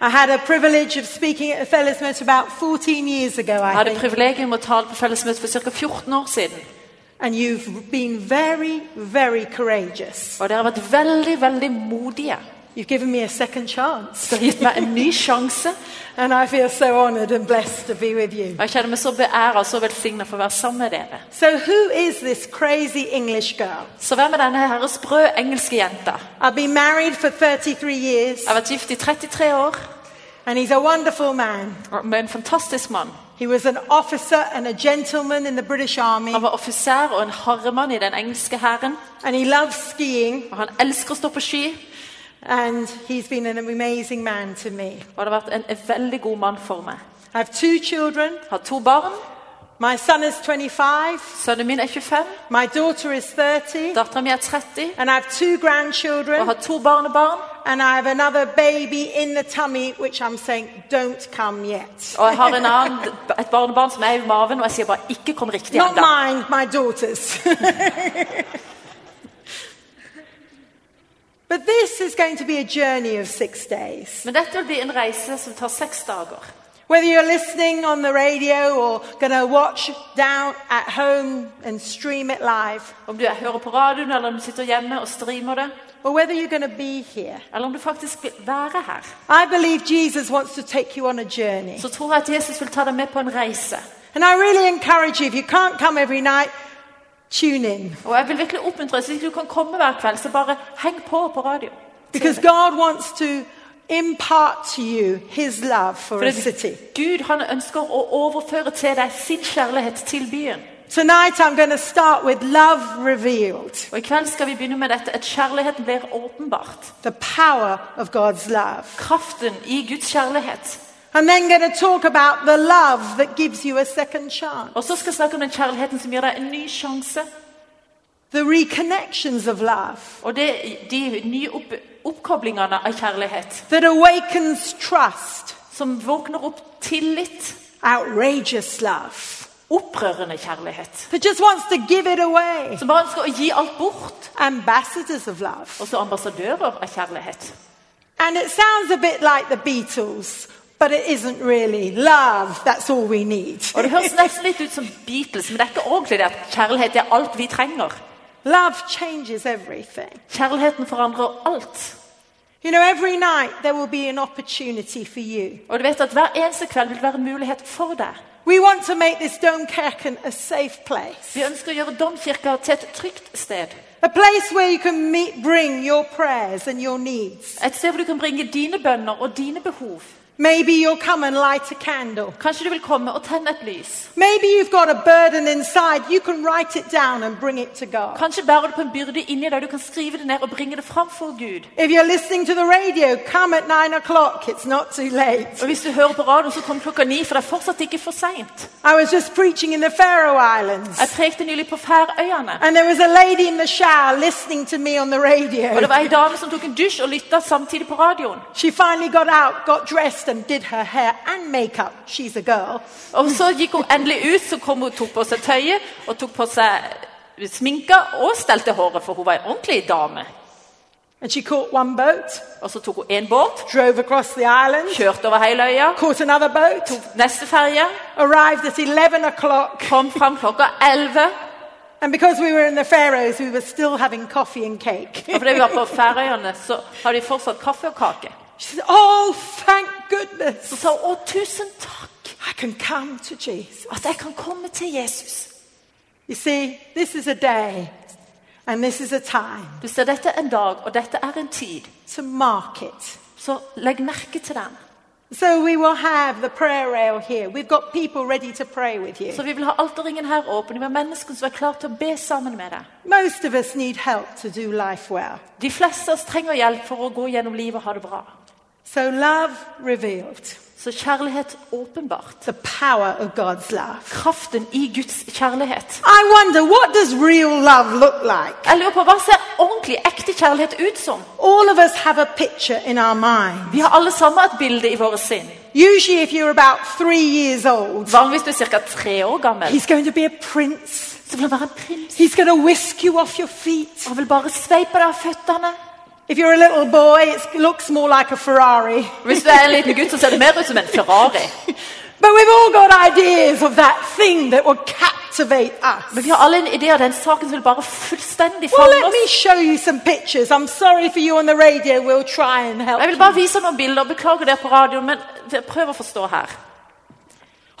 Jeg I hadde privilegium å tale på fellesmøte for ca. 14 år siden. And you've been very, very courageous. Og dere har vært veldig, veldig modige. You've given me a second chance. Du har gitt meg en ny sjanse. And I feel so honored and blessed to be with you. Jeg kjenner meg så beæret og så velsigna for å være sammen med dere. So, who is this crazy English girl? Så hvem er denne her sprø engelske jenta? I've been married for 33 years, Jeg har vært gift i 33 år and he's a wonderful man. med en fantastisk mann. He was an officer and a gentleman in the British Army, Han var offiser og en harremann i den engelske hæren. and he loves skiing, Og han elsker å stå på ski. And he's been an amazing man to me. Og det har vært en, veldig god mann for meg. I have two children. Har to barn. My son is 25, Sønnen min er 25. my daughter is 30, Dattera mi er 30. and I have two Og grandchildren, har to barnebarn. and I have another baby in the tummy, which I'm saying, don't come yet. Og jeg har en annen, et barnebarn som er i maven, og jeg sier bare 'ikke kom riktig Not mine, my daughter's. Men dette vil bli en reise som tar seks dager. Whether you're listening on the radio or going to watch down at home and stream it live, Om du hører på radioen, eller om du sitter hjemme og streamer det, or whether you're going to be here, eller om du faktisk vil være her, I believe Jesus wants to take you on a journey. så tror jeg at Jesus vil ta deg med på en reise. And I really encourage you, if you can't come every night, tune in. Og jeg vil virkelig oppmuntre deg, hvis du kan komme hver kveld, så bare heng på på radio. Because God wants to impart to you his love for a city. Gud han ønsker å overføre til deg sin kjærlighet til byen. Tonight I'm going to start with love revealed, Og I kveld skal vi begynne med dette, at kjærligheten blir åpenbart. the power of God's love. Kraften i Guds kjærlighet. I'm then going to talk about the love that gives you a second chance, Og så skal jeg snakke om den kjærligheten som gir deg en ny sjanse. the reconnections of love Og det, de nye opp, oppkoblingene av kjærlighet. that awakens trust, Som våkner opp tillit. outrageous love, Opprørende kjærlighet. that just wants to give it away, Som bare ønsker å gi alt bort. ambassadors of love. Og så ambassadører av kjærlighet. And it sounds a bit like the Beatles, but it isn't really. Love, that's all we need. Og Det høres nesten litt ut som Beatles, men det er ikke ordentlig det at kjærlighet er alt vi trenger. Love changes everything. Kjærligheten forandrer alt. You know, every night there will be an opportunity for you. Og du vet at Hver eneste kveld vil være en mulighet for deg. We want to make this Domkirken a safe place. Vi ønsker å gjøre Domkirka til et trygt sted. A place where you can meet, bring your prayers and your needs. Et sted hvor du kan bringe dine bønner og dine behov. Maybe you'll come and light a candle. Kanskje du vil komme og tenne et lys. Maybe you've got a burden inside. You can write it down and bring it to God. Kanskje bærer du på en byrde inni deg. Du kan skrive det ned og bringe det fram for Gud. If you're listening to the radio, come at nine o'clock. It's not too late. Og Hvis du hører på radioen, så kom klokka ni, for det er fortsatt ikke for seint. I was just preaching in the Faroe Islands. Jeg prekte nylig på Færøyene. And there was a lady in the shower listening to me on the Og radio. det var ei dame som tok en dusj og lytta samtidig på radioen. She finally got out, got dressed, and did her hair and makeup. She's a girl. Og så gikk hun endelig ut, så kom hun tok på seg tøyet og tok på seg sminka og stelte håret, for hun var en ordentlig dame. And she caught one boat, Og så tok hun én båt, drove across the island, kjørte over hele øya, caught another boat, neste ferje, arrived at 11 o'clock. kom fram klokka 11. And because we were in the Faroes, we were still having coffee and cake. Og fordi vi var på Færøyene, så har de fortsatt kaffe og kake. She said, Oh, thank goodness. Så sa hun å, tusen takk I can come to Jesus. at jeg kan komme til Jesus. You see, this is a day and this is a time Du ser, Dette er en dag, og dette er en tid. to mark it. Så legg merke til den. So we will have the prayer rail here. We've got people ready to pray with you. Så vi vil ha alterringen her åpen. Har mennesker som er klare til å be sammen med deg. Most of us need help to do life well. De fleste av oss trenger hjelp for å gå gjennom livet og ha det bra. So love revealed, Så kjærlighet åpenbart. the power of God's love. Kraften i Guds kjærlighet. I wonder, what does real love look like? Jeg lurer på, Hva ser ordentlig, ekte kjærlighet ut som? All of us have a picture in our mind. Vi har alle sammen et bilde i våre sinn. Usually, if you're about three years old, Vanligvis du er ca. tre år gammel, he's going to be a prince. så vil han være en prins. He's going to whisk you off your feet. Han vil bare sveipe deg av føttene. If you're a little boy, it looks more like a Ferrari. Hvis du er en liten gutt, så ser det mer ut som en Ferrari. But we've all got ideas of that thing that will captivate us. Men vi har alle en idé av den saken som vil bare fullstendig Well, fange let me oss. show you some pictures. I'm sorry for you on the radio. We'll try and help. Jeg vil bare vise noen bilder. Beklager det på radioen, men prøv å forstå her.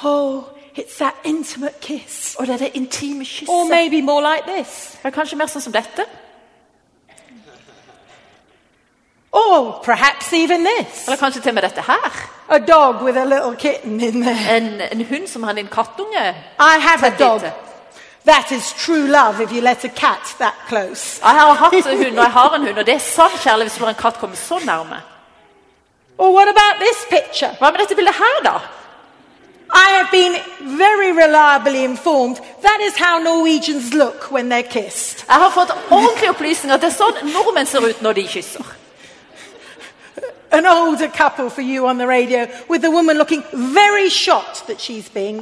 Oh, it's that intimate kiss. Og det er det intime Or maybe more like this. Kanskje mer sånn som dette. Or perhaps even this. Eller kanskje til og med dette her. A dog with a little kitten in there. En, en hund som har en kattunge. I have a dog. That is true love if you let a cat that close. Jeg har hatt en hund, og jeg har en hund, og det er sann kjærlighet hvis du lar en katt komme så nærme. Or what about this picture? Hva med dette bildet her, da? I have been very reliably informed that is how Norwegians look when they're kissed. Jeg har fått ordentlige opplysninger at det er sånn nordmenn ser ut når de kysser.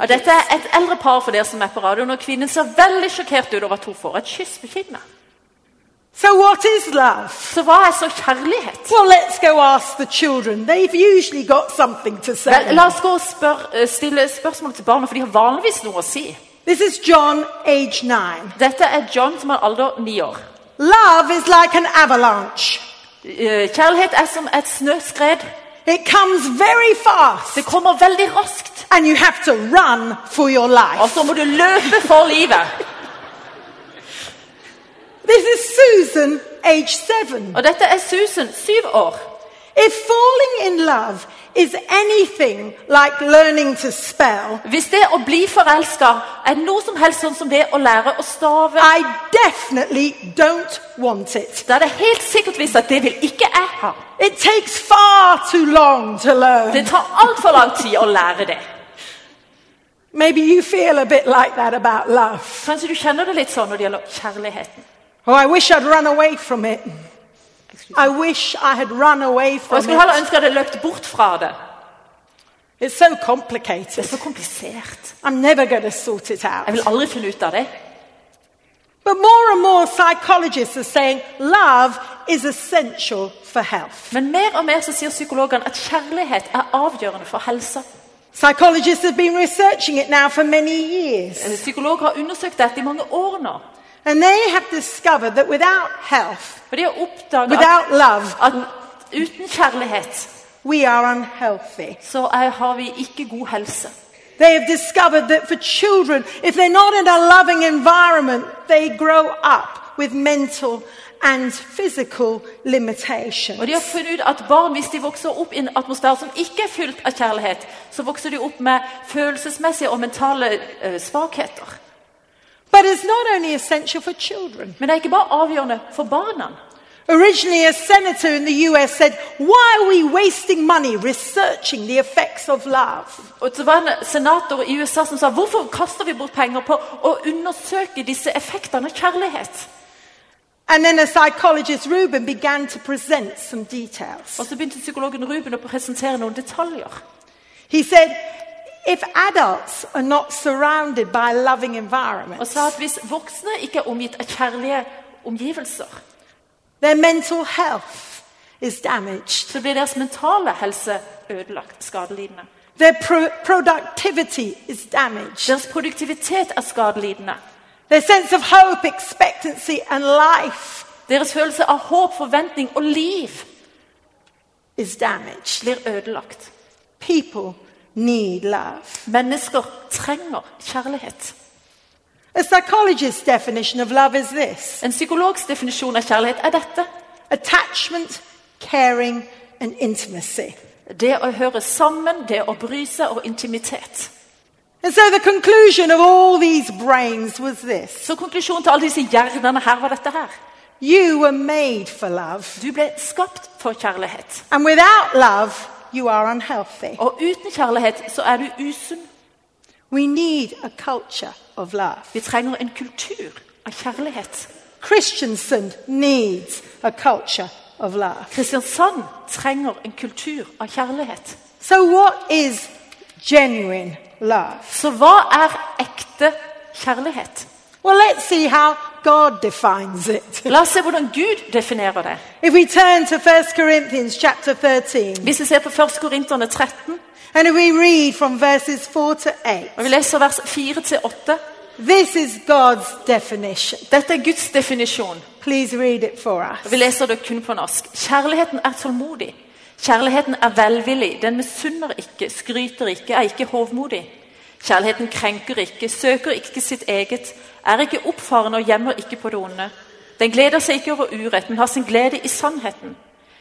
Og dette er et eldre par for dere som er på radioen, og kvinnen ser veldig sjokkert ut over at hun får et kyss på kinnet. So, what is love? Så hva er så kjærlighet? Well, let's go ask the children. They've usually got something to say. Vel, la oss gå og spør, eh, stille spørsmål til barna, for de har vanligvis noe å si. This is John, age nine. Dette er John som har alder ni år. Love is like an avalanche. Eh, Kjærlighet er som et snøskred. It comes very fast, Det kommer veldig raskt, and you have to run for your og så må du løpe for livet. This is Susan, age seven. Og dette er Susan, syv år. If falling in love is anything like learning to spell, Hvis det å bli forelska er noe som helst sånn som det å lære å stave, I definitely don't want it. da er det helt sikkert visst at det vil ikke jeg ha. It takes far too long to learn. Det tar altfor lang tid å lære det. Maybe you feel a bit like that about love. Kanskje du kjenner det litt sånn når det gjelder kjærligheten. Oh, I wish I'd run away from it. I wish I had run away Og jeg from skulle heller ønske jeg hadde løpt bort fra det. It's so Det er så komplisert. I'm never going to sort it Jeg vil aldri finne ut av det. But more and more psychologists are saying love is essential for health. Men mer og mer så sier psykologene at kjærlighet er avgjørende for helsa. Psychologists have been researching it now for many years. Psykologer har undersøkt dette i mange år nå. And they have discovered that without health, without love, at, at uten kjærlighet we are unhealthy. så er, har vi ikke god helse. They have discovered that for children, if they're not in a loving environment, they grow up with mental and physical limitations. Og de har funnet ut at barn, hvis de vokser opp i en atmosfære som ikke er fylt av kjærlighet, så vokser de opp med følelsesmessige og mentale eh, svakheter. But it's not only essential for children. Men det er ikke bare avgjørende for barna. Originally, a senator in the US said, Why are we wasting money researching the effects of love? Og så var en senator i USA som sa hvorfor kaster vi bort penger på å undersøke disse effektene av kjærlighet? And then a psychologist, Ruben, began to present some details. Og så begynte psykologen Ruben å presentere noen detaljer. He said, If adults are not surrounded by loving Og sa at hvis voksne ikke er omgitt av kjærlige omgivelser, their mental health is damaged, så blir deres mentale helse ødelagt, skadelidende. their pro- productivity is damaged, Deres produktivitet er skadelidende. their sense of hope, expectancy, and life Deres følelse av håp, forventning og liv is damaged. blir ødelagt. People need love. Mennesker trenger kjærlighet. A psychologist's definition of love is this En psykologs definisjon av kjærlighet er dette. attachment, caring, and intimacy. Det å høre sammen, det å bry seg og intimitet. And so the conclusion of all these brains was this Så konklusjonen til alle disse hjernene her var dette her. You were made for love. Du ble skapt for kjærlighet. And without love, you are unhealthy. Og uten kjærlighet så er du usunn. We need a culture. Vi trenger en kultur av kjærlighet. Kristiansand needs a culture of love. Kristiansand trenger en kultur av kjærlighet. So, what is genuine love? Så hva er ekte kjærlighet? Well, let's see how God defines it. La oss se hvordan Gud definerer det. If we turn to 1 Corinthians chapter 13, Hvis vi ser på 1. Korinterne 13, and we read from verses 4 to 8, og vi leser vers 4-8 this is God's definition. Dette er Guds definisjon. Please read it for og. Vi leser det kun på norsk. Kjærligheten er tålmodig. Kjærligheten er velvillig. Den misunner ikke, skryter ikke, er ikke hovmodig. Kjærligheten krenker ikke, søker ikke sitt eget, er ikke oppfarende og gjemmer ikke på det onde. Den gleder seg ikke over urett, men har sin glede i sannheten.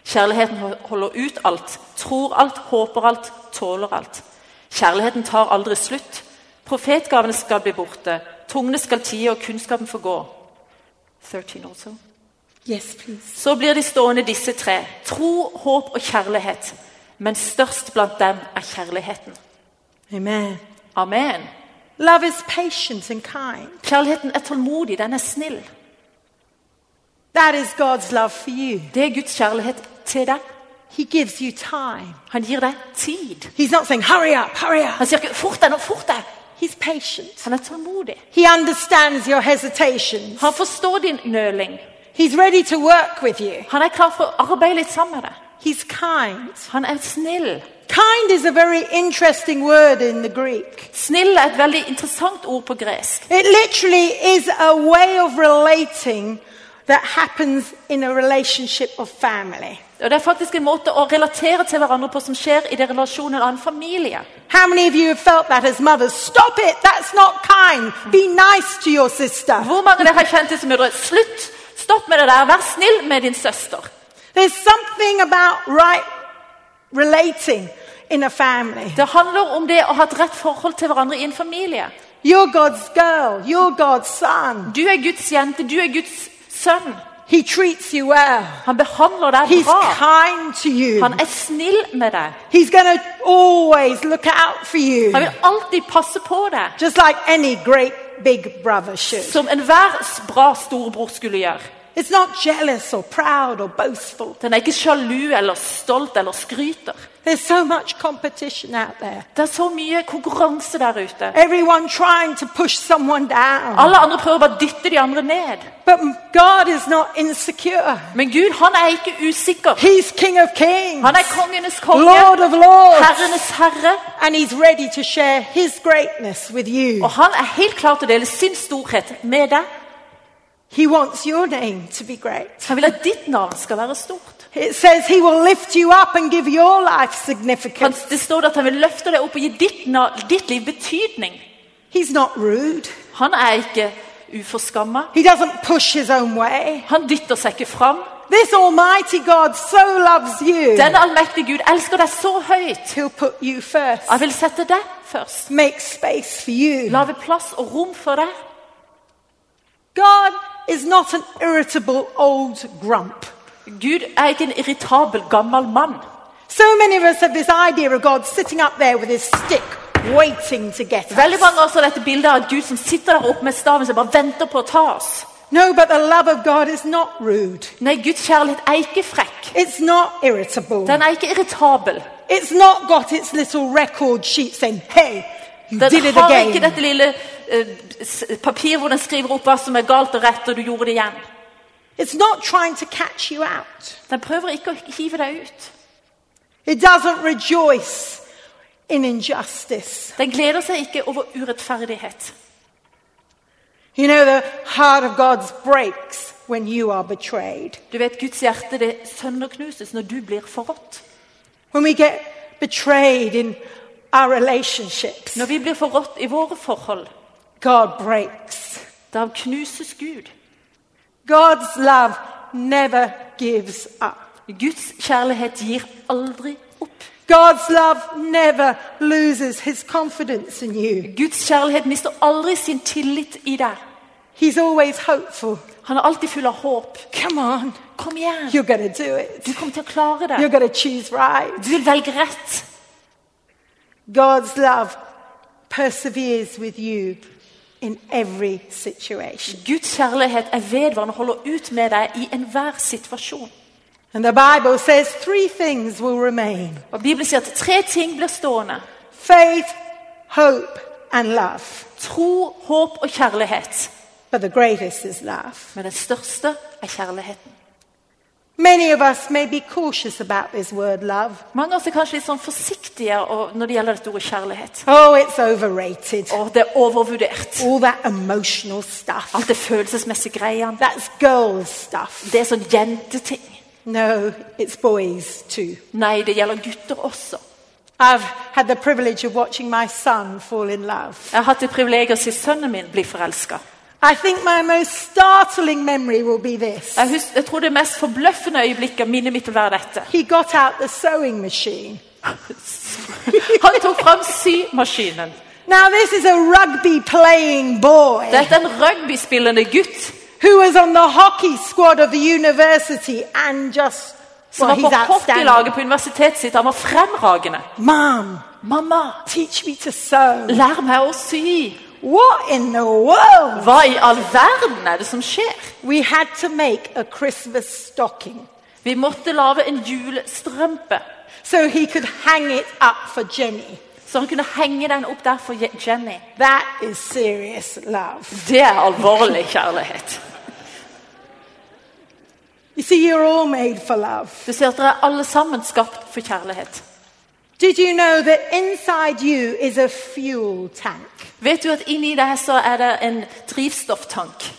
Kjærligheten holder ut alt, tror alt, håper alt, tåler alt. Kjærligheten tar aldri slutt. Profetgavene skal bli borte, tungene skal tie og kunnskapen forgå. 13 also. Yes, please. Så blir de stående disse tre, tro, håp og kjærlighet. Men størst blant dem er kjærligheten. Amen. Amen. Love is patient and kind. Kjærligheten er tålmodig, den er snill. That is God's love for you. Det er Guds kjærlighet til deg. He gives you time. Han gir deg tid. He's not saying, hurry up, hurry up. Han sier ikke 'fort deg nå, fort deg'. He's patient. Han er tålmodig. He understands your hesitations. Han forstår din nøling. He's ready to work with you. Han er klar for å arbeide litt sammen med deg. He's kind. Han er snill. Kind is a very interesting word in the Greek. Snill er et veldig interessant ord på gresk. It literally is a way of relating that happens in a relationship of family. Og Det er faktisk en måte å relatere til hverandre på som skjer i det relasjonen av en familie. How many of you have felt that as mothers? Stop it! That's not kind. Be nice to your sister. Hvor mange av dere har kjent det som mødre? Slutt! Stopp med det der. Vær snill med din søster. There's something about right relating in a family. Det handler om det å ha et rett forhold til hverandre i en familie. You're God's girl. You're God's son. Du er Guds jente, du er Guds sønn. He treats you well. Han behandler deg He's bra. kind to you. Han er snill med deg. He's going to always look out for you. Han vil alltid passe på deg, Just like any great big brother should. som enhver bra storebror skulle gjøre. It's not jealous or proud or boastful. Den er ikke sjalu eller stolt eller skryter. There's so much competition out there. Det er så mye konkurranse der ute. Everyone trying to push someone down. Alle andre prøver bare å dytte de andre ned. But God is not insecure. Men Gud han er ikke usikker. He's King of Kings, Han er kongenes konge, Lord of Lords, herrenes herre. and He's ready to share His greatness with you. Og han er helt klar til å dele sin storhet med deg. He wants your name to be great. Han vil at ditt navn skal være stort. It says He will lift you up and give your life Han, significance. det står at han vil løfte deg opp og gi ditt, ditt liv betydning. He's not rude. Han er ikke uforskamma. He doesn't push His own way. Han dytter seg ikke fram. This Almighty God so loves you, Den allmektige Gud elsker deg så høyt. He'll put you first. Han vil sette deg først. Make space for you. Lage plass og rom for deg. God is not an irritable old grump. Gud er ikke en irritabel, gammel mann. So many of us have this idea of God sitting up there with his stick, waiting to get Veldig us. mange av oss har dette bildet av Gud som sitter der oppe med staven som bare venter på å ta oss. No, but the love of God is not rude. Nei, Guds kjærlighet er ikke frekk. It's not irritable. Den er ikke irritabel. It's not got its little record sheet saying, hey, Den har ikke dette lille uh, s- papir hvor den skriver opp hva som er galt og rett, og du gjorde det igjen. It's not trying to catch you out. Den prøver ikke å hive deg ut. It doesn't rejoice in injustice. Den gleder seg ikke over urettferdighet. You know, the heart of God breaks when you are betrayed. Du vet, Guds hjerte det sønderknuses når du blir forrådt. When we get betrayed in our relationships, Når vi blir forrådt i våre forhold, God breaks. da knuses Gud. God's love never gives up. Guds kjærlighet gir aldri opp. God's love never loses his confidence in you. Guds kjærlighet mister aldri sin tillit i deg. He's always hopeful. Han er alltid full av håp. Come on, Kom igjen! you're gonna do it. Du kommer til å klare det. You're gonna choose right. Du vil velge rett. God's love perseveres with you in every situation. Guds kjærlighet er vedvarende holder ut med deg i enhver situasjon. And the Bible says three things will remain Og Bibelen sier at tre ting blir stående. faith, hope, and love. Tro, håp og kjærlighet. but the greatest is love. Men den største er kjærligheten. Many of us may be cautious about this word love. Mange av oss er kanskje litt sånn forsiktige når det gjelder dette ordet kjærlighet. Oh, it's overrated. Og det er overvurdert. All that emotional stuff. Alt det følelsesmessige greiene. That's girl stuff. Det er sånn jenteting. No, it's boys too. Nei, det gjelder gutter også. I've had the privilege of watching my son fall in love. Jeg har hatt det privilegiet å se sønnen min bli forelska. I think my most startling memory will be this. Jeg, husker, jeg tror det mest forbløffende øyeblikket minnet mitt vil være dette. He got out the sewing machine. Han tok fram symaskinen. Now, this is a rugby playing boy Dette er en rugbyspillende gutt who was on the hockey squad of the university and just, som well, var he's på hockeylaget på universitetet sitt. Han var fremragende. Mom, Mamma, teach me to sew. lær meg å sy. What in the world? Hva i all verden er det som skjer? We had to make a Christmas stocking Vi måtte lage en julestrømpe, so he could hang it up for Jenny. så han kunne henge den opp der for Jenny. That is serious love. Det er alvorlig kjærlighet. You see, you're all made for love. Du ser at dere er alle sammen skapt for kjærlighet. Did you know that inside you is a fuel tank? Vet du at inni deg så er det en drivstofftank?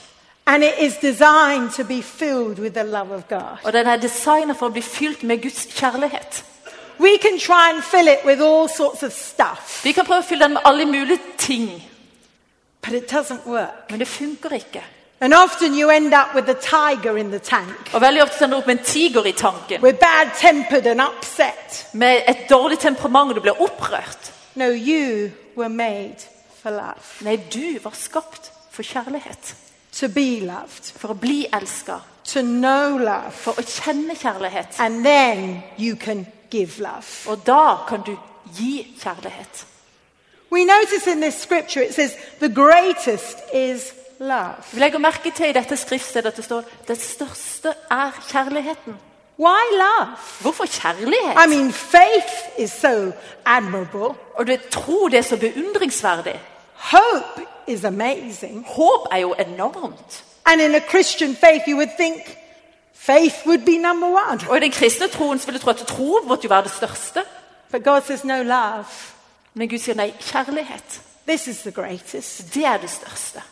And it is designed to be filled with the love of God. Og den er designet for å bli fylt med Guds kjærlighet. We can try and fill it with all sorts of stuff, Vi kan prøve å fylle den med alle mulige ting, but it doesn't work. men det funker ikke. And often you end up with a tiger in the tank. Og veldig ofte ender du opp med en tiger i tanken. We're bad tempered and upset. Med et dårlig temperament, du blir opprørt. No, you were made Nei, du var skapt for kjærlighet. to be loved, For å bli elska. to know love, For å kjenne kjærlighet. and then you can give love. Og da kan du gi kjærlighet. We notice in this scripture it says the greatest is love. Vi legger merke til i dette skriftstedet at det står det største er kjærligheten. Why love? Hvorfor I kjærlighet? mean, faith is so admirable. Og du tro det er så beundringsverdig. Hope is amazing. Håp er jo enormt. And in a Christian faith, you would think faith would be number one. Og i den kristne troen så vil du tro at tro måtte jo være det største. But God says, no, love. Men Gud sier nei, kjærlighet. This is the greatest. Det er det største.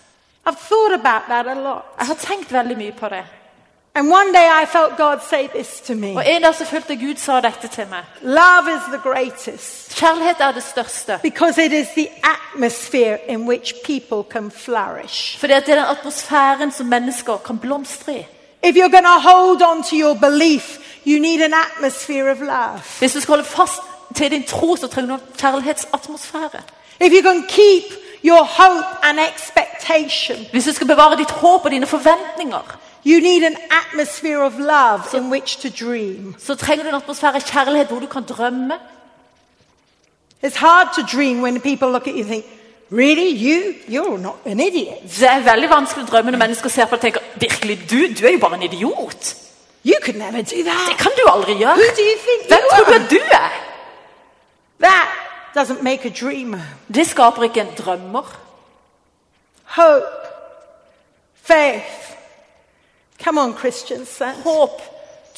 I've thought about that a lot. Jeg har tenkt veldig mye på det. And one day I felt God say this to me Og en dag så følte Gud sa dette til meg. Love is the greatest Kjærlighet er det største. because it is the atmosphere in which people can flourish. For det er den atmosfæren som mennesker kan blomstre i. If you're going to hold on to your belief, you need an atmosphere of love. Hvis du skal holde fast til din tro, så trenger du en kjærlighetsatmosfære. If you can keep your hope and expectation, Hvis du skal bevare ditt håp og dine forventninger, you need an atmosphere of love in which to dream. så trenger du en atmosfære av kjærlighet hvor du kan drømme. It's hard to dream when people look at you and think, Really? You? You're not an idiot. Det er veldig vanskelig å drømme når mennesker ser på deg og tenker virkelig, du, du er jo bare en idiot. You could never do Det kan du aldri gjøre. Who do you think Hvem you tror du at du er? That doesn't make a dreamer. Det skaper ikke en drømmer. Hope, faith. Come on, Kristiansand. Håp,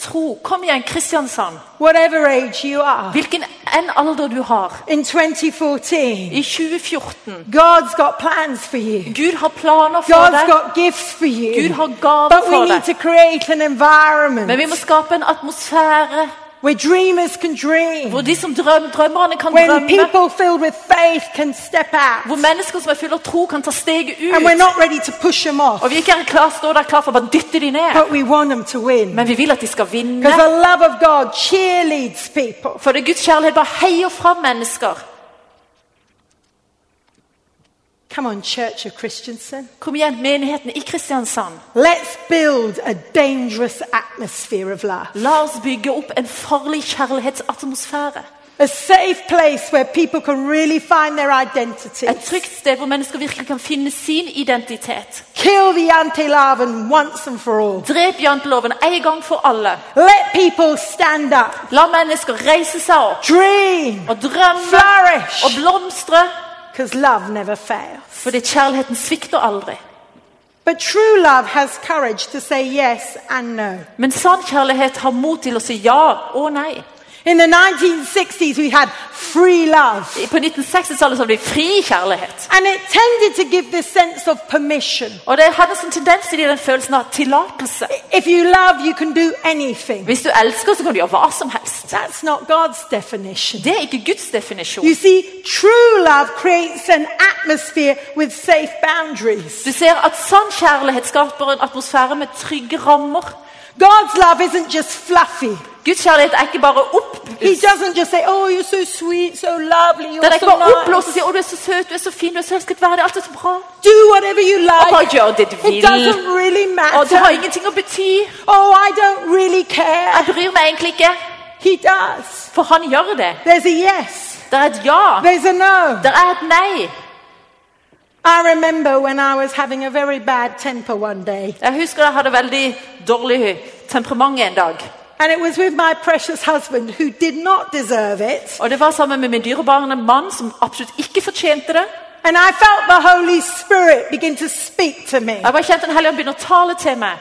tro. Kom igjen, Kristiansand. Whatever age you are. Hvilken enn alder du har. In 2014, I 2014 God's got plans for you. Gud har planer for God's deg. got gifts for you. Gud har gaver But we for need deg. to create an Men vi må skape en atmosfære where dreamers can dream. hvor de som drøm, drømmerne kan When drømme. people filled with faith can step out. Hvor mennesker som er fulle av tro, kan ta steget And we're ut. not ready to push them off. Og vi ikke er klar, står der klar for å bare dytte de ned. But we want them to win. Men vi vil at de skal vinne. Because the love of God cheerleads people. For det Guds kjærlighet bare heier fram mennesker. Come on, Church of Christensen. Kom igjen, menigheten i Kristiansand. Let's build a dangerous atmosphere of love. La oss bygge opp en farlig kjærlighetsatmosfære. A safe place where people can really find their identity. Et trygt sted hvor mennesker virkelig kan finne sin identitet. Kill the anti-love once and for all. Drep janteloven en gang for alle. Let people stand up, La mennesker reise seg opp dream, og drømme flourish. og blomstre. Because love never fails. For Fordi kjærligheten svikter aldri. But true love has courage to say yes and no. Men sann kjærlighet har mot til å si ja og nei. In the 1960s, we had free love. På 1960-tallet hadde vi fri kjærlighet. And it tended to give this sense of permission. Og det hadde en sånn tendens til den følelsen av tillatelse. If you love, you can do anything. Hvis du elsker, så kan du gjøre hva som helst. That's not God's definition. Det er ikke Guds definisjon. You see, true love creates an atmosphere with safe boundaries. Du ser at sann kjærlighet skaper en atmosfære med trygge rammer. God's love isn't just fluffy. Guds kjærlighet er ikke bare opp... He doesn't just say, Oh, you're so sweet, so lovely, Den you're er ikke so bare oppblåst og sier 'Å, du er så søt, du er så fin, du er så elsketverdig, alt er så bra'. Do whatever you Og bare like. gjør det du It doesn't really Og det har matter. ingenting å bety. Oh, I don't really care. Jeg bryr meg egentlig ikke. He does. For han gjør det. There's a yes, Det er et ja. there's a no. Det er et nei. I remember when I was having a very bad temper one day, Jeg husker jeg hadde veldig dårlig temperament en dag. and it was with my precious husband who did not deserve it. Og Det var sammen med min dyrebare mann som absolutt ikke fortjente det. And I felt the Holy Spirit begin to speak to me. Jeg bare kjente Den hellige ånd begynne å tale til meg.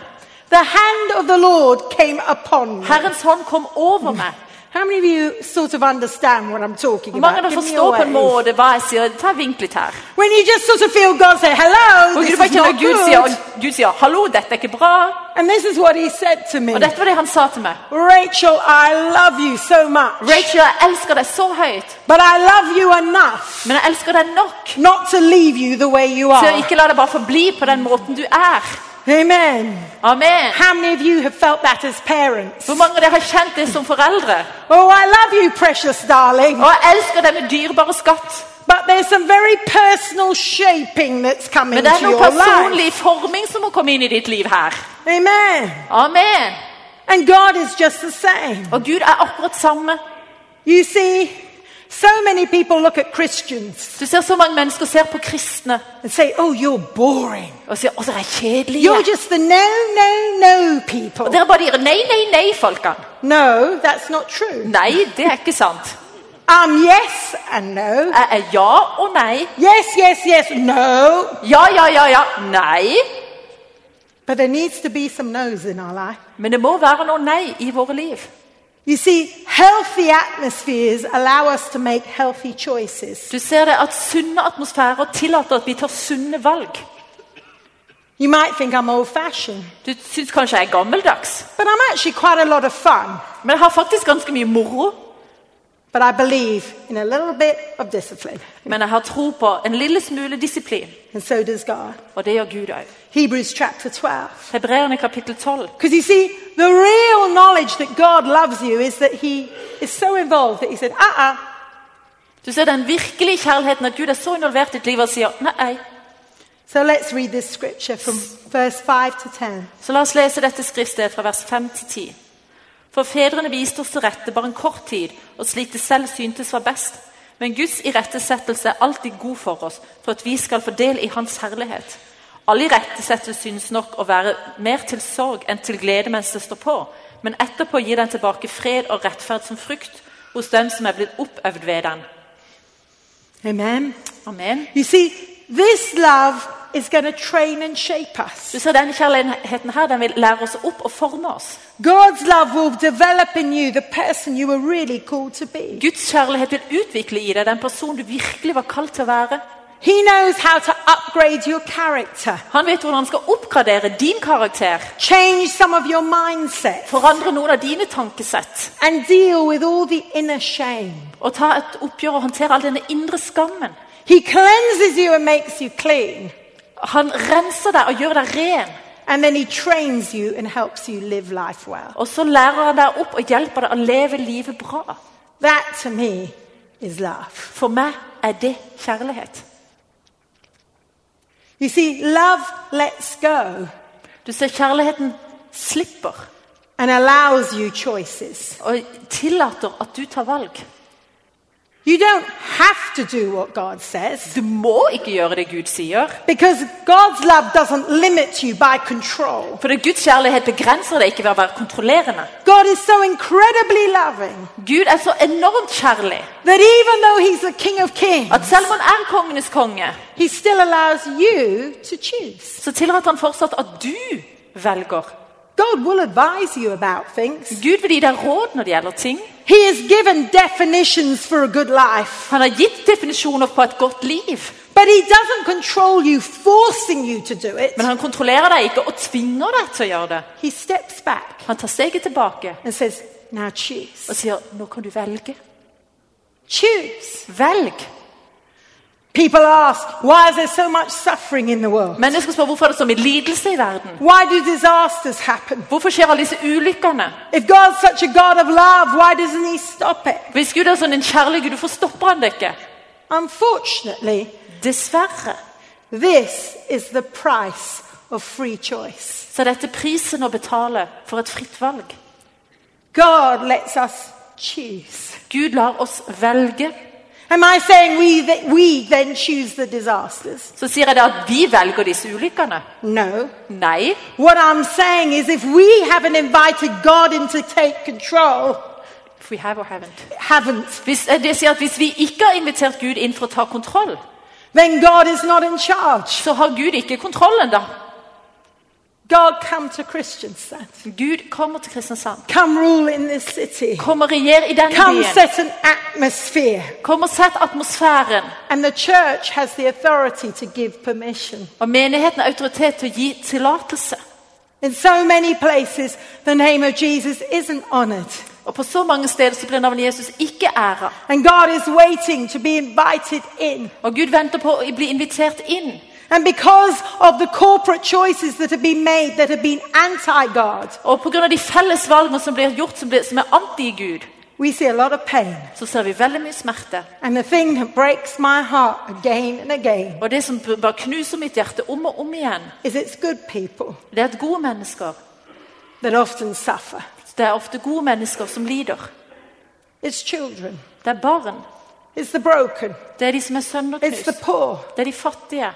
The hand of the Lord came upon me. Herrens hånd kom over meg. How many of you sort of understand what I'm talking mange about? av dere Give me forstår på en wave. måte hva jeg sier? Ta vink litt her. When you just sort of feel God say, hello, this Gud bare is not Gud sier, good. og Gud sier 'hallo, dette er ikke bra'. And this is what he said to me. Og dette var det han sa til meg. Rachel, I love you so much. Rachel, jeg elsker deg så høyt, But I love you enough men jeg elsker deg nok not to leave you the way you are. ikke la deg bare forbli på den måten du er. Amen. Amen. How many of you have felt that as parents? Hvor mange av dere har kjent det som foreldre? Oh, I love you, precious darling. Og jeg elsker deg med dyrebare skatt. But there's some very personal shaping that's coming Men det er noen your life. forming som må komme inn i ditt liv her. Amen. Amen. And God is just the same. Og Gud er akkurat samme. You see, so many people look at Christians Du ser så mange mennesker ser på kristne and say, oh, you're boring. og sier 'Å, dere er kjedelige'. You're just the no, no, no people. Og dere bare sier 'nei, nei, nei', folkene. No, that's not true. Nei, det er ikke sant. Um, yes and no. Jeg er ja og nei. Yes, yes, yes, no. Ja, ja, ja, ja. Nei. But there needs to be some no's in our life. Men det må være noe nei i våre liv. You see, healthy atmospheres allow us to make healthy choices. Du ser det at sunne atmosfærer tillater at vi tar sunne valg. You might think I'm old fashioned, Du syns kanskje jeg er gammeldags, but I'm actually quite a lot of fun. men jeg har faktisk ganske mye moro. But I believe in a little bit of discipline, Men jeg har tro på en lille smule disiplin. and so does God. Og det gjør Gud òg. Hebrews chapter 12. Hebreerne kapittel 12. Because you see, the real knowledge that God loves you is that He is so involved that He said, uh uh Du ser den virkelige kjærligheten at Gud er så involvert i ditt liv og sier nei. So let's read this scripture from verse 5 to 10. Så la oss lese dette skriftstedet fra vers 5 til 10. For fedrene viste oss til rette bare en kort tid, og slik det selv syntes var best. Men Guds irettesettelse er alltid god for oss, for at vi skal få del i Hans herlighet. All irettesettelse synes nok å være mer til sorg enn til glede mens det står på, men etterpå gir den tilbake fred og rettferd som frukt hos dem som er blitt oppøvd ved den. Amen. Amen. You see, this love is going to train and shape us. Du ser Denne kjærligheten her, den vil lære oss opp og forme oss. God's love will develop in you the person you were really called to be. Guds kjærlighet vil utvikle i deg den personen du virkelig var kalt til å være. He knows how to upgrade your character, Han vet hvordan han skal oppgradere din karakter, change some of your mindset, forandre noen av dine tankesett, and deal with all the inner shame. og ta et oppgjør og håndtere all denne indre skammen. He cleanses you and makes you clean, Han renser deg og gjør deg ren. and then he trains you and helps you live life well. Og så lærer han deg opp og hjelper deg å leve livet bra. That to me is love. For meg er det kjærlighet. You see, love lets go Du ser kjærligheten slipper and allows you choices. og tillater at du tar valg. You don't have to do what God says Du må ikke gjøre det Gud sier. because God's love doesn't limit you by control. For Guds kjærlighet begrenser deg ikke ved å være kontrollerende. God is so incredibly loving Gud er så enormt kjærlig that even though He's the King of Kings, at selv om han er kongenes konge, He still allows you to choose. så tillater han fortsatt at du velger. God will advise you about things. Gud vil gi deg råd når det gjelder ting. He has given definitions for a good life, Han har gitt definisjoner på et godt liv. but He doesn't control you, forcing you to do it. Men han kontrollerer deg ikke og tvinger deg til å gjøre det. He steps back Han tar steget tilbake and says, Now choose. og sier nå kan du velge. Choose. Velg. People ask, Why is there so much suffering in the world? Mennesker spør hvorfor er det så mye lidelse i verden. Why do disasters happen? Hvorfor skjer alle disse ulykkene? If God's such a God of love, why doesn't He stop it? Hvis Gud er sånn en kjærlig Gud, hvorfor stopper han det ikke? Unfortunately, Dessverre this is the price of free choice. så er prisen å betale for et fritt valg. God lets us choose. Gud lar oss velge. Am I saying we, th- we then choose the disasters? Så sier jeg det at vi velger disse ulykkene. No. Nei. What I'm saying is if we haven't invited God in to take control, If we have or haven't. haven't, Hvis, eh, det sier at hvis vi ikke har invitert Gud inn for å ta kontroll, then God is not in charge. så har Gud ikke kontrollen, da. God, come to. Gud kommer til Kristiansand. Come rule in this city. Kom og regjer i denne Come byen. set an atmosphere. Kom og sett atmosfæren. And the church has the authority to give permission. Og menigheten har autoritet til å gi tillatelse. In so many places, the name of Jesus isn't honored. Og på så mange steder så blir navnet Jesus ikke æra. And God is waiting to be invited in. Og Gud venter på å bli invitert inn. And because of the corporate choices that have been made that have been anti God, Og pga. de felles valgene som blir gjort som, blir, som er anti-Gud, we see a lot of pain. så ser vi veldig mye smerte. And the thing that breaks my heart again and again Og det som bare knuser mitt hjerte om og om igjen, is it's good people det er gode mennesker that often suffer. Det er ofte gode mennesker som lider. It's children, Det er barn. it's the broken, Det er de som er it's the poor. Det er de fattige.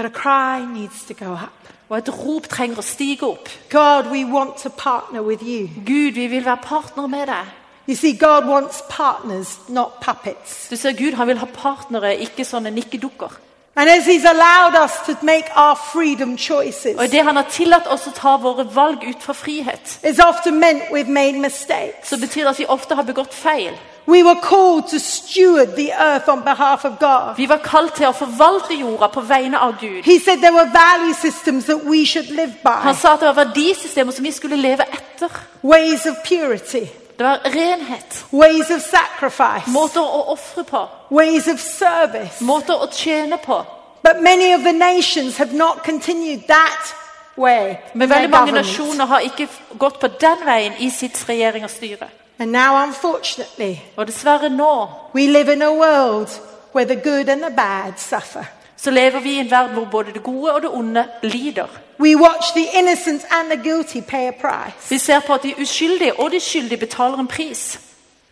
But a cry needs to go up. Og et rop trenger å stige opp. God, we want to partner with you. Gud, vi vil være partner med deg. You see, God wants partners, not puppets. Du ser, Gud han vil ha partnere, ikke sånne nikkedukker. And as He's allowed us to make our freedom choices, Og det han har tillatt oss å ta våre valg ut fra frihet, it's often meant we've made mistakes. så betyr det at vi ofte har begått feil. We were called to steward the earth on behalf of God. Vi var kalt til å forvalte jorda på vegne av Gud. He said there were value systems that we should live Han sa at det var verdisystemer som vi skulle leve etter. ways of purity, Det var renhet, ways of sacrifice, måter å ofre på, ways of service. måter å tjene på. But many of the nations have not continued that way. Men veldig mange nasjoner har ikke gått på den veien i sitt regjering og styre. And now, unfortunately, Og dessverre nå we live in a world where the good and the bad suffer. så lever vi i en verden hvor både det gode og det onde lider. We watch the innocent and the guilty pay a price. Vi ser på at de uskyldige og de skyldige betaler en pris.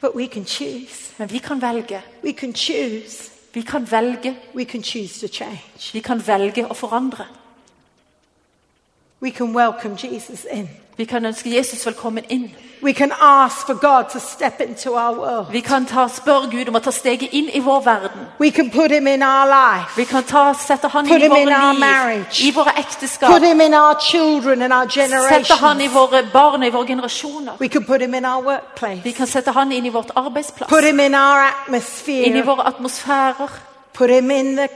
But we can choose. Men vi kan velge. We can choose. Vi kan velge. We can choose to change. Vi kan velge å forandre. We can welcome Jesus in. Vi kan ønske Jesus velkommen inn. We can ask for God to step into our world. Vi kan ta, spørre Gud om å ta steget inn i vår verden. We can put him in our life. Vi kan ta, sette han inn i vår in våre our liv, i våre Put ekteskap. him in our children and our Sette han i våre barn og i våre generasjoner. We can put him in our Vi kan sette han inn i vårt arbeidsplass, Put him in our inn i våre atmosfærer. Put him in the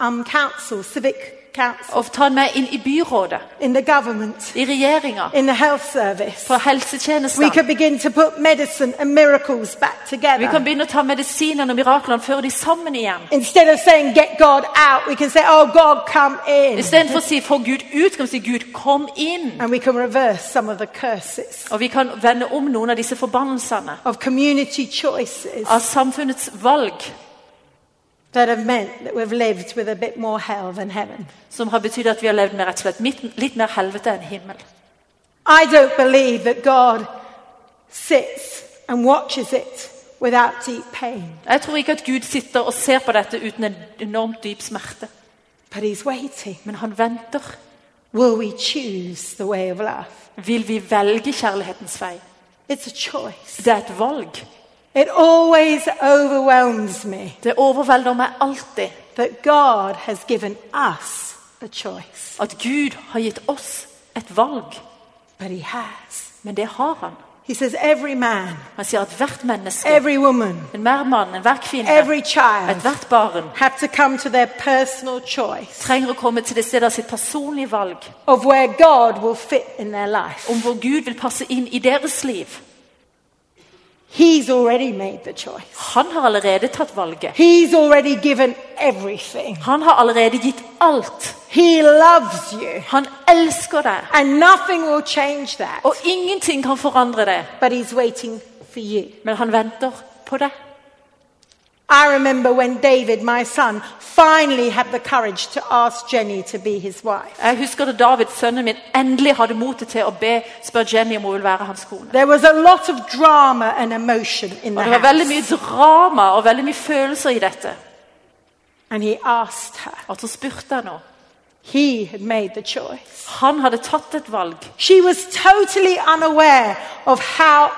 um, council, civic council, Og ta med inn i byrådet, in the government, i regjeringa, in the health service. på We helsetjenester. can begin to put medicine and miracles back Vi kan begynne å ta medisinene og miraklene og føre de sammen igjen. Instead of saying, get God out, we can say, oh, God, come in. Istedenfor å si 'få Gud ut', kan vi si 'Gud, kom inn'. And we can reverse some of the curses Og vi kan vende om noen av disse forbannelsene of community choices av samfunnets valg som har betydd at vi har levd med rett og slett midt- litt mer helvete enn himmel. I don't believe that God sits and watches it without deep pain, Jeg tror ikke at Gud sitter og ser på dette uten en enormt dyp smerte. but He's waiting. Men han venter. Will we choose the way of love? Vil vi velge kjærlighetens vei? It's a choice. Det er et valg. It always overwhelms me Det overvelder meg alltid that God has given us a choice, at Gud har gitt oss et valg. but He has. Men det har han. He says, every man, Han sier at hvert menneske, every woman, enhver mann, enhver kvinne, every child ethvert barn have to come to their personal choice trenger å komme til det stedet av sitt personlige valg of where God will fit in their life. om hvor Gud vil passe inn i deres liv. He's already made the choice. Han har allerede tatt valget. He's already given everything. Han har allerede gitt alt. He loves you. Han elsker deg, And nothing will change that. og ingenting kan forandre det. But He's waiting for you. Men han venter på deg. I remember when David, my son, finally had the courage to ask Jenny to be his wife. Jeg husker da David, sønnen min, endelig hadde motet til å be spørre Jenny om hun ville være hans kone. There was a lot of drama and emotion in Og the Det var veldig house. mye drama og veldig mye følelser i dette. And he asked her. At så spurte han henne. He had made the choice. Han hadde tatt et valg. She was totally unaware of how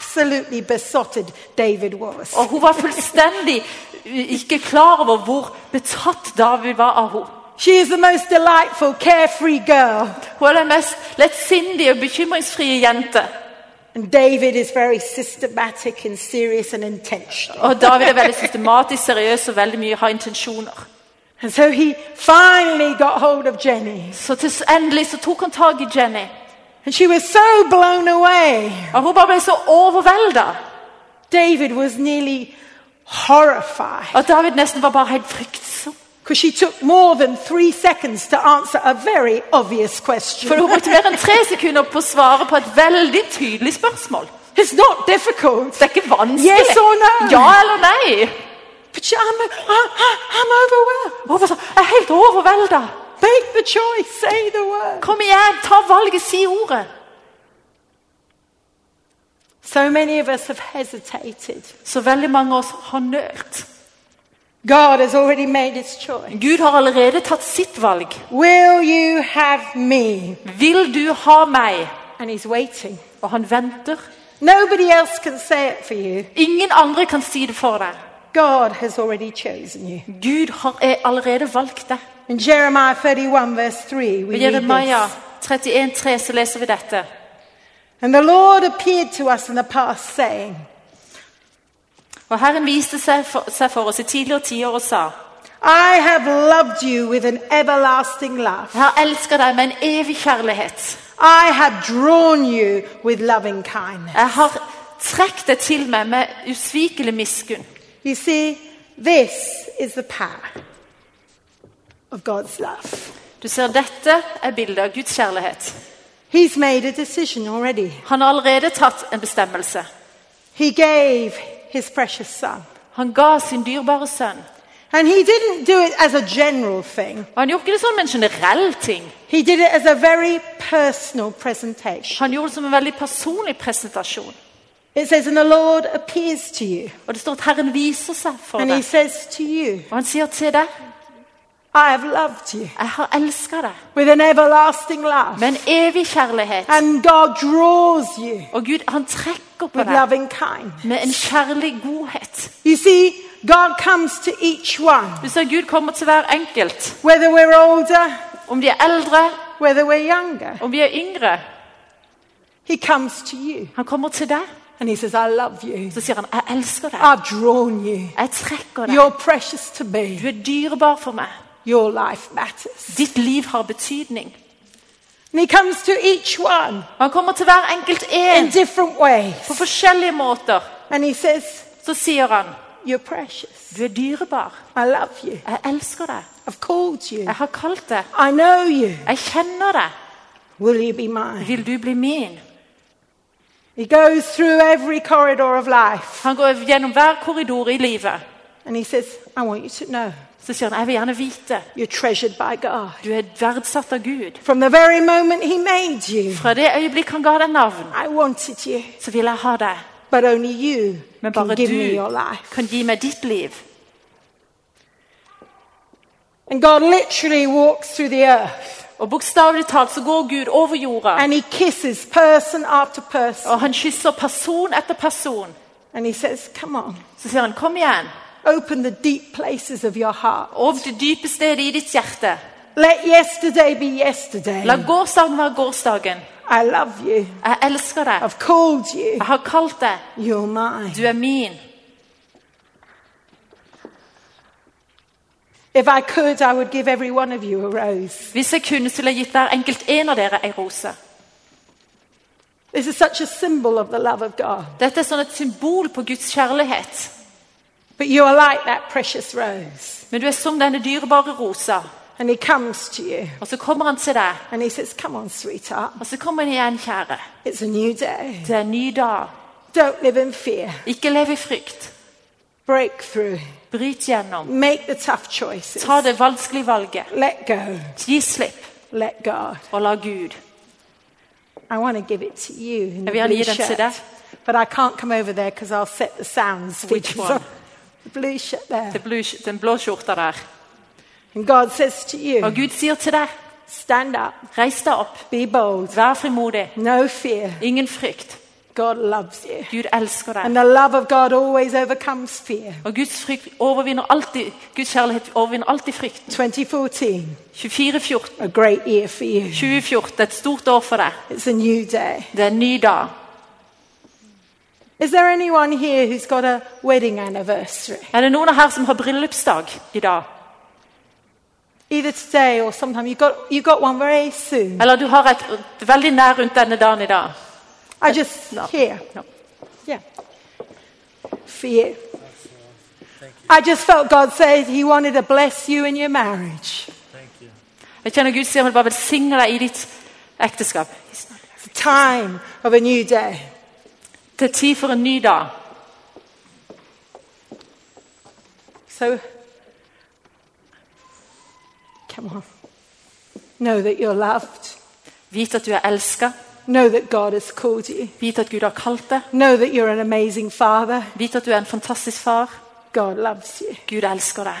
absolutely besotted David was. Og hun var fullstendig ikke klar over hvor betatt David var av henne. She is the most delightful, carefree girl. Hun er den mest lettsindige og bekymringsfrie jente. And David is very systematic and serious and intentional. Og David er veldig systematisk, seriøs og veldig mye har intensjoner. And so he finally got hold of Jenny. Så til endelig så tok han tak i Jenny. And she was so blown away. Og hun bare ble så overvelda David was nearly horrified David nesten var bare helt fryktsom. because she took more than three seconds to answer a very obvious For question. hun brukte mer enn tre sekunder på å svare på et veldig tydelig spørsmål. It's not difficult. Det er ikke vanskelig. Yes or no? Ja eller nei? But she- I'm, I'm overwhelmed. Hun var jeg er helt overvelda. Make the choice. Say the word. Kom igjen, ta valget, si ordet. So many of us have hesitated. Så veldig mange av oss har nølt. God has already made his choice. Gud har allerede tatt sitt valg. Will you have me? Vil du ha meg? And he's waiting. Og han venter. Nobody else can say it for you. Ingen andre kan si det for deg. God has already chosen you. Gud har er allerede valgt deg. In Jeremiah 31, verse 3, we I read Jeremia this. 31,3 så leser vi dette. And the Lord appeared to us in the past, saying, Og Herren viste seg for, seg for oss i tidligere tider og sa I have loved you with an everlasting love. Jeg har elsket deg med en evig kjærlighet. I have drawn you with loving kindness. Jeg har trukket deg til meg med usvikelig miskunn. You see, this is the power. Du ser, Dette er bildet av Guds kjærlighet. Han har allerede tatt en bestemmelse. He. Han ga sin dyrebare sønn. And he didn't do it as a general thing. Han gjorde ikke det som en generell ting. He did it as a very personal presentation. Han gjorde det som en veldig personlig presentasjon. It says, and the Lord appears to you. Og Det står at Herren viser seg for And he deg. says to you, Og han sier til deg I have loved you Jeg har elsket deg with an everlasting love. med en evig kjærlighet. And God draws you Og Gud han trekker på deg med en kjærlig godhet. You see, God comes to each one, Du ser Gud kommer til hver enkelt. whether we're older, Om de er eldre, whether we're younger. om vi er yngre. He comes to you Han kommer til deg. and he says, I love you. Så sier han 'Jeg elsker deg'. I've drawn you. Jeg trekker deg. You're precious to me. Du er dyrebar for meg. Your life matters. Ditt liv har betydning. And he comes to each one han kommer til hver enkelt in en different ways. på forskjellige måter. And he says, Så sier han You're precious. du er dyrebar. I love you. Jeg elsker deg. I've called you. Jeg har kalt deg. I know you. Jeg kjenner deg. Will you be mine? Vil du bli min? He goes through every corridor of life Han går gjennom hver korridor i livet. and he says, I want you to know Så sier han jeg vil gjerne vite. you're treasured by God. Du er verdsatt av Gud. From the very moment he made you, Fra det øyeblikk han ga deg navn, I wanted you. så vil jeg ha deg. but only you Men can bare give me du your life. kan gi meg ditt liv. And God literally walks through the earth Og bokstavelig talt så går Gud over jorda, and he kisses person after person. og han kysser person etter person. And he says, Come on, Så sier han, 'Kom igjen, open the deep places of your heart. Åpne det dype stedet i ditt hjerte'. Let yesterday be yesterday. La gårsdagen være gårsdagen. I love you. Jeg elsker deg. I've called you. Jeg har kalt deg. You're mine. Du er min. If I could, I would give every one of you a rose. Hvis jeg kunne, så ville jeg gitt hver enkelt en av dere ei rose. This is such a symbol of the love of God. Dette er sånn et symbol på Guds kjærlighet. But you are like that precious rose. Men du er som denne dyrebare rosa. And he comes to you Og så kommer han til deg, and he says, Come on, sweetheart. og så kommer han igjen, kjære. It's a new day. Det er en ny dag. Don't live in fear. Ikke lev i frykt. Break through. Bryt gjennom. Make the tough choices. Ta det vanskelige valget. Let go. Gi slipp, Let God. og la Gud. I want to give it to you in the blue gi den til shirt. But I can't come over there because I'll set the sounds. Which one? blue shirt there. Den blå skjorta der. And God says to Og Gud sier til deg, stand up, reis deg opp. be bold, Vær frimodig. no fear. Ingen frykt. God loves you. Gud elsker deg. And the love of God always overcomes fear. Og Guds frykt overvinner alltid, Guds kjærlighet overvinner alltid frykten. 2014, 24-14. a great year for you. 2014 det er et stort år for deg. It's a new day. Det er en ny dag. Is there anyone here who's got a wedding anniversary? Er det noen her som har bryllupsdag i dag? Either today or sometime. You got you got one very soon. Eller du har et veldig nær rundt denne dagen i dag? I just No. here. No. Yeah. For you. I just felt God said He wanted to bless you in your marriage. Jeg kjenner Gud sier han vil bare velsigne deg i ditt ekteskap. It's a time of a new day. Det er tid for en ny dag. So, come on. Know that you're loved. Vit at du er elsket. Know that God has called you. Vit at Gud har kalt deg. Know that you're an amazing father. Vit at du er en fantastisk far. God loves you. Gud elsker deg.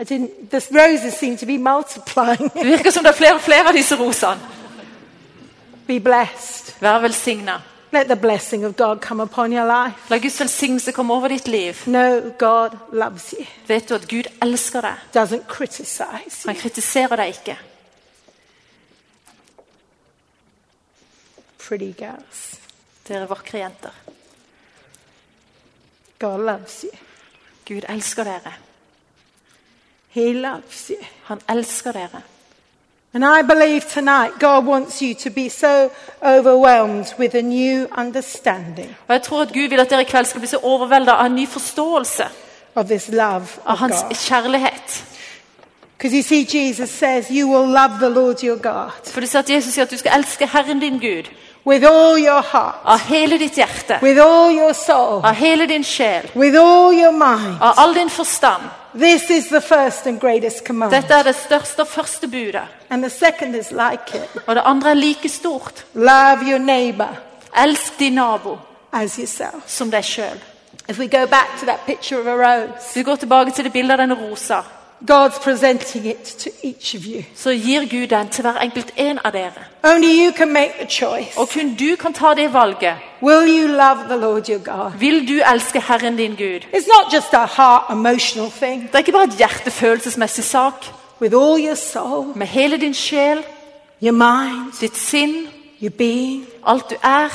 I didn't. The roses seem to be multiplying. Det virker som det er flere og flere av disse rosene. be blessed. Vær velsigna. Let the blessing of God come upon your life. La Guds velsignelse komme over ditt liv. Know God loves you. Vet du at Gud elsker deg? Doesn't criticize you. Han kritiserer deg ikke. Pretty girls. Dere er vakre jenter. God loves you. Gud elsker dere. He loves you. Han elsker dere. And I believe tonight God wants you to be so overwhelmed with a new understanding Og jeg tror at Gud vil at dere i kveld skal bli så overveldet av en ny forståelse of this love av of hans God. kjærlighet. Because you see, Jesus says, You will love the Lord your God For du ser at Jesus sier at du skal elske Herren din Gud with all your heart, av hele ditt hjerte, with all your soul, av hele din sjel, with all your mind. av all din forstand. This is the first and greatest command. Dette er det største og første budet. And the second is like it Og det andre er like stort. love your neighbor Elsk din nabo as yourself. som deg sjøl. If we go back to that picture of a rose, Vi går tilbake til det bildet av denne rosa. God's presenting it to each of you. Så gir Gud den til hver enkelt en av dere. Only you can make the choice. Og kun du kan ta det valget. Will you love the Lord your God? Vil du elske Herren din Gud? It's not just a heart emotional thing. Det er ikke bare et hjertefølelsesmessig sak. With all your soul, Med hele din sjel, your mind, ditt sinn, your being. alt du er.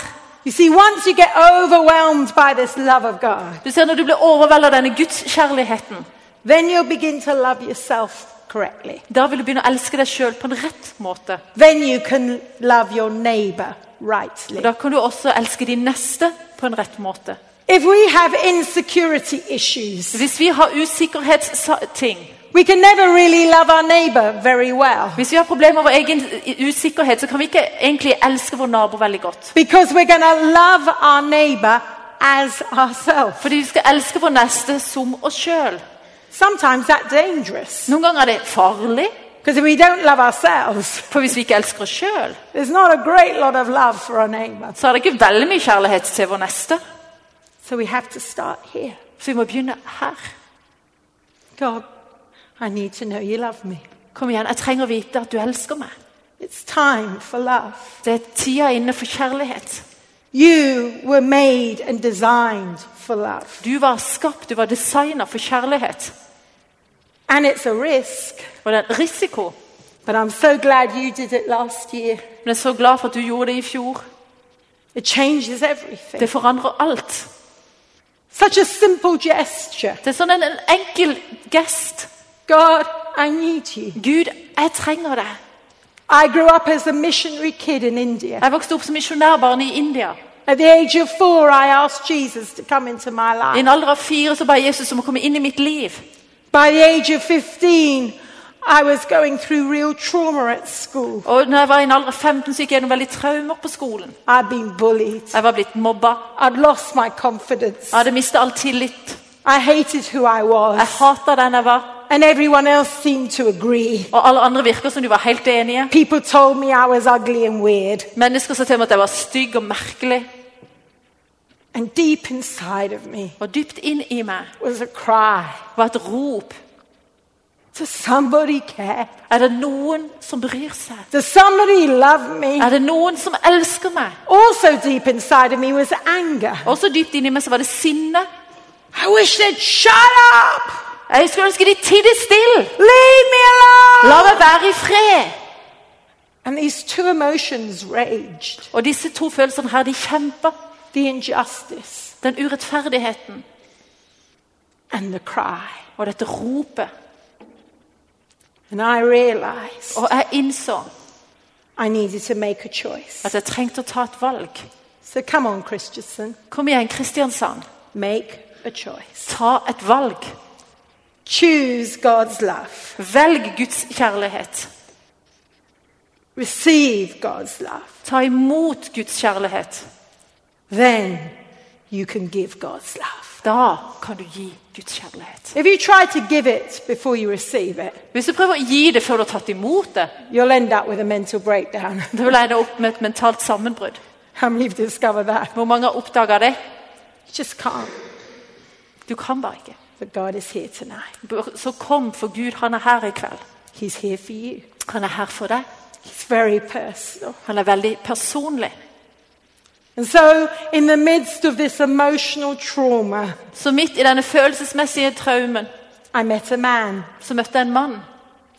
You see, once you get overwhelmed by this love of God, Du ser Når du blir overveldet av denne gudskjærligheten, then you'll begin to love yourself correctly. da vil du begynne å elske deg sjøl på en rett måte. Then you can love your neighbor rightly. Og Da kan du også elske din neste på en rett måte. If we have insecurity issues, Hvis vi har usikkerhetsting, we can never really love our neighbor very well hvis vi har problemer med vår egen usikkerhet, så kan vi ikke egentlig elske vår nabo veldig godt. because we're going to love our neighbor as ourselves. Fordi vi skal elske vår neste som oss sjøl. Sometimes that's dangerous Noen ganger er det farlig. Because if we don't love ourselves, For hvis vi ikke elsker oss sjøl, there's not a great lot of love for our neighbor. så er det ikke veldig mye kjærlighet til vår neste. So we have to start here. Så vi må begynne her. God, I need to know you love me. Kom igjen, jeg trenger å vite at du elsker meg. It's time for love. Det er tida inne for kjærlighet. You were made and designed for love. Du var skapt, du var designa for kjærlighet. And it's a risk, Og det er en risiko. but I'm so glad you did it last year. Men jeg er så glad for at du gjorde det i fjor. It changes everything. Det forandrer alt. Such a simple gesture. Det er sånn en, en enkel gest. God, I need you. Gud, jeg trenger deg. I grew up as a missionary kid in India. Jeg vokste opp som misjonærbarn i India. At the age of four, I asked Jesus to come into my I en alder av fire så ba Jesus om å komme inn i mitt liv. By the age of 15, I was going through real trauma at school. Og når jeg var i en alder av 15, så gikk jeg gjennom veldig traumer på skolen. I'd been bullied. Jeg var blitt mobba. I'd lost my confidence. Jeg hadde mistet all tillit. I hated who I Jeg hata den jeg var. And everyone else seemed to agree. Og alle andre virker som de var helt enige. People told me I was ugly and weird. Mennesker sa til meg at jeg var stygg og merkelig. And deep inside of me Og dypt inn i meg was a cry var et rop. Does somebody care? Er det noen som bryr seg? Does somebody love me? Er det noen som elsker meg? Also, deep inside of me was anger. Også dypt inni meg så var det sinne. I wish they'd shut up! Jeg skulle ønske de tidde stille. Leave me alone! La meg være i fred. And these two emotions raged Og disse to følelsene her, de kjemper. the injustice Den urettferdigheten and the cry. og dette ropet. And I realized Og jeg innså I needed to make a choice. at jeg trengte å ta et valg. So come on, Christensen, Kom igjen, Kristiansand. make a choice. Ta et valg. Choose God's love. Velg Guds kjærlighet. Receive God's love. Ta imot Guds kjærlighet. Then you can give God's love. Da kan du gi Guds kjærlighet. If you try to give it before you receive it, Hvis du prøver å gi det før du har tatt imot det, you'll end up with a mental breakdown. da vil jeg ende opp med et mentalt sammenbrudd. How many have discovered that? Hvor mange har oppdaga det? You just can't. Du kan bare ikke. But God is here tonight. Så kom, for Gud han er her i kveld. He's here for you. Han er her for deg. He's very. Han er veldig personlig. And so, in the midst of this emotional trauma, Så midt i denne følelsesmessige traumen I met a man. så møtte jeg en mann.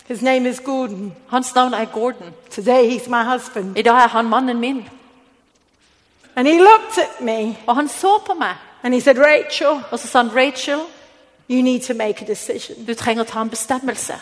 His name is Gordon. Hans navn er Gordon. Today, he's my husband. I dag er han mannen min. And he looked at me Og han så på meg, and he said, Rachel, og så sa han, 'Rachel, you need to make a decision. du trenger å ta en bestemmelse'.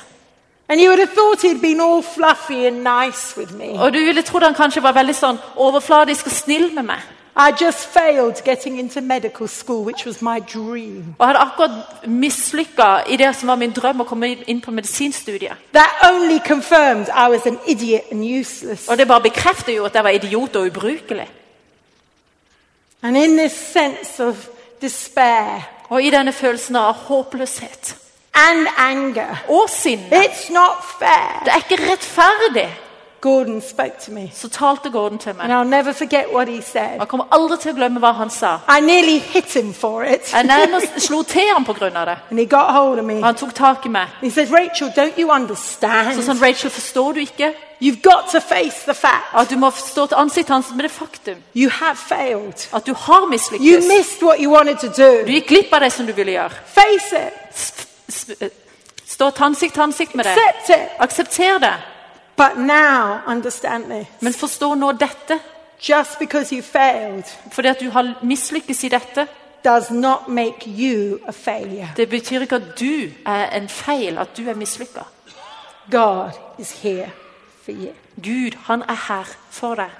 And you would have thought he'd been all fluffy and nice with me. Og du ville trodd han kanskje var veldig sånn overfladisk og snill med meg. I just failed getting into medical school, which was my dream. Og hadde akkurat mislykka i det som var min drøm, å komme inn på medisinstudiet. That only confirmed I was an idiot and useless. Og det bare bekrefter jo at jeg var idiot og ubrukelig. And in this sense of despair Og i denne følelsen av håpløshet and anger, og sinne it's not fair. Det er ikke rettferdig. Gordon spoke to me. Så talte Gordon til And meg. I'll never forget what he said. Jeg kommer aldri til å glemme hva han sa. I nearly hit him for it. Jeg nærmest slo til ham pga. det. And he got hold of me. Og han tok tak i meg. He said, Rachel, don't you Så sa sånn, Rachel, forstår du ikke You've got to face the fact at du må stå til ansiktet hans med det faktum you have failed. at du har You missed what you wanted to Du gikk glipp av det som du ville gjøre. Face it. Stå til ansikt til ansikt med det. Accept it. Aksepter det. But now, understand this. Men forstå nå dette. Just because you failed Fordi at du har mislykkes i dette, does not make you a failure. det betyr ikke at du er en feil, at du er mislykka. God is here for you. Gud, han er her for deg.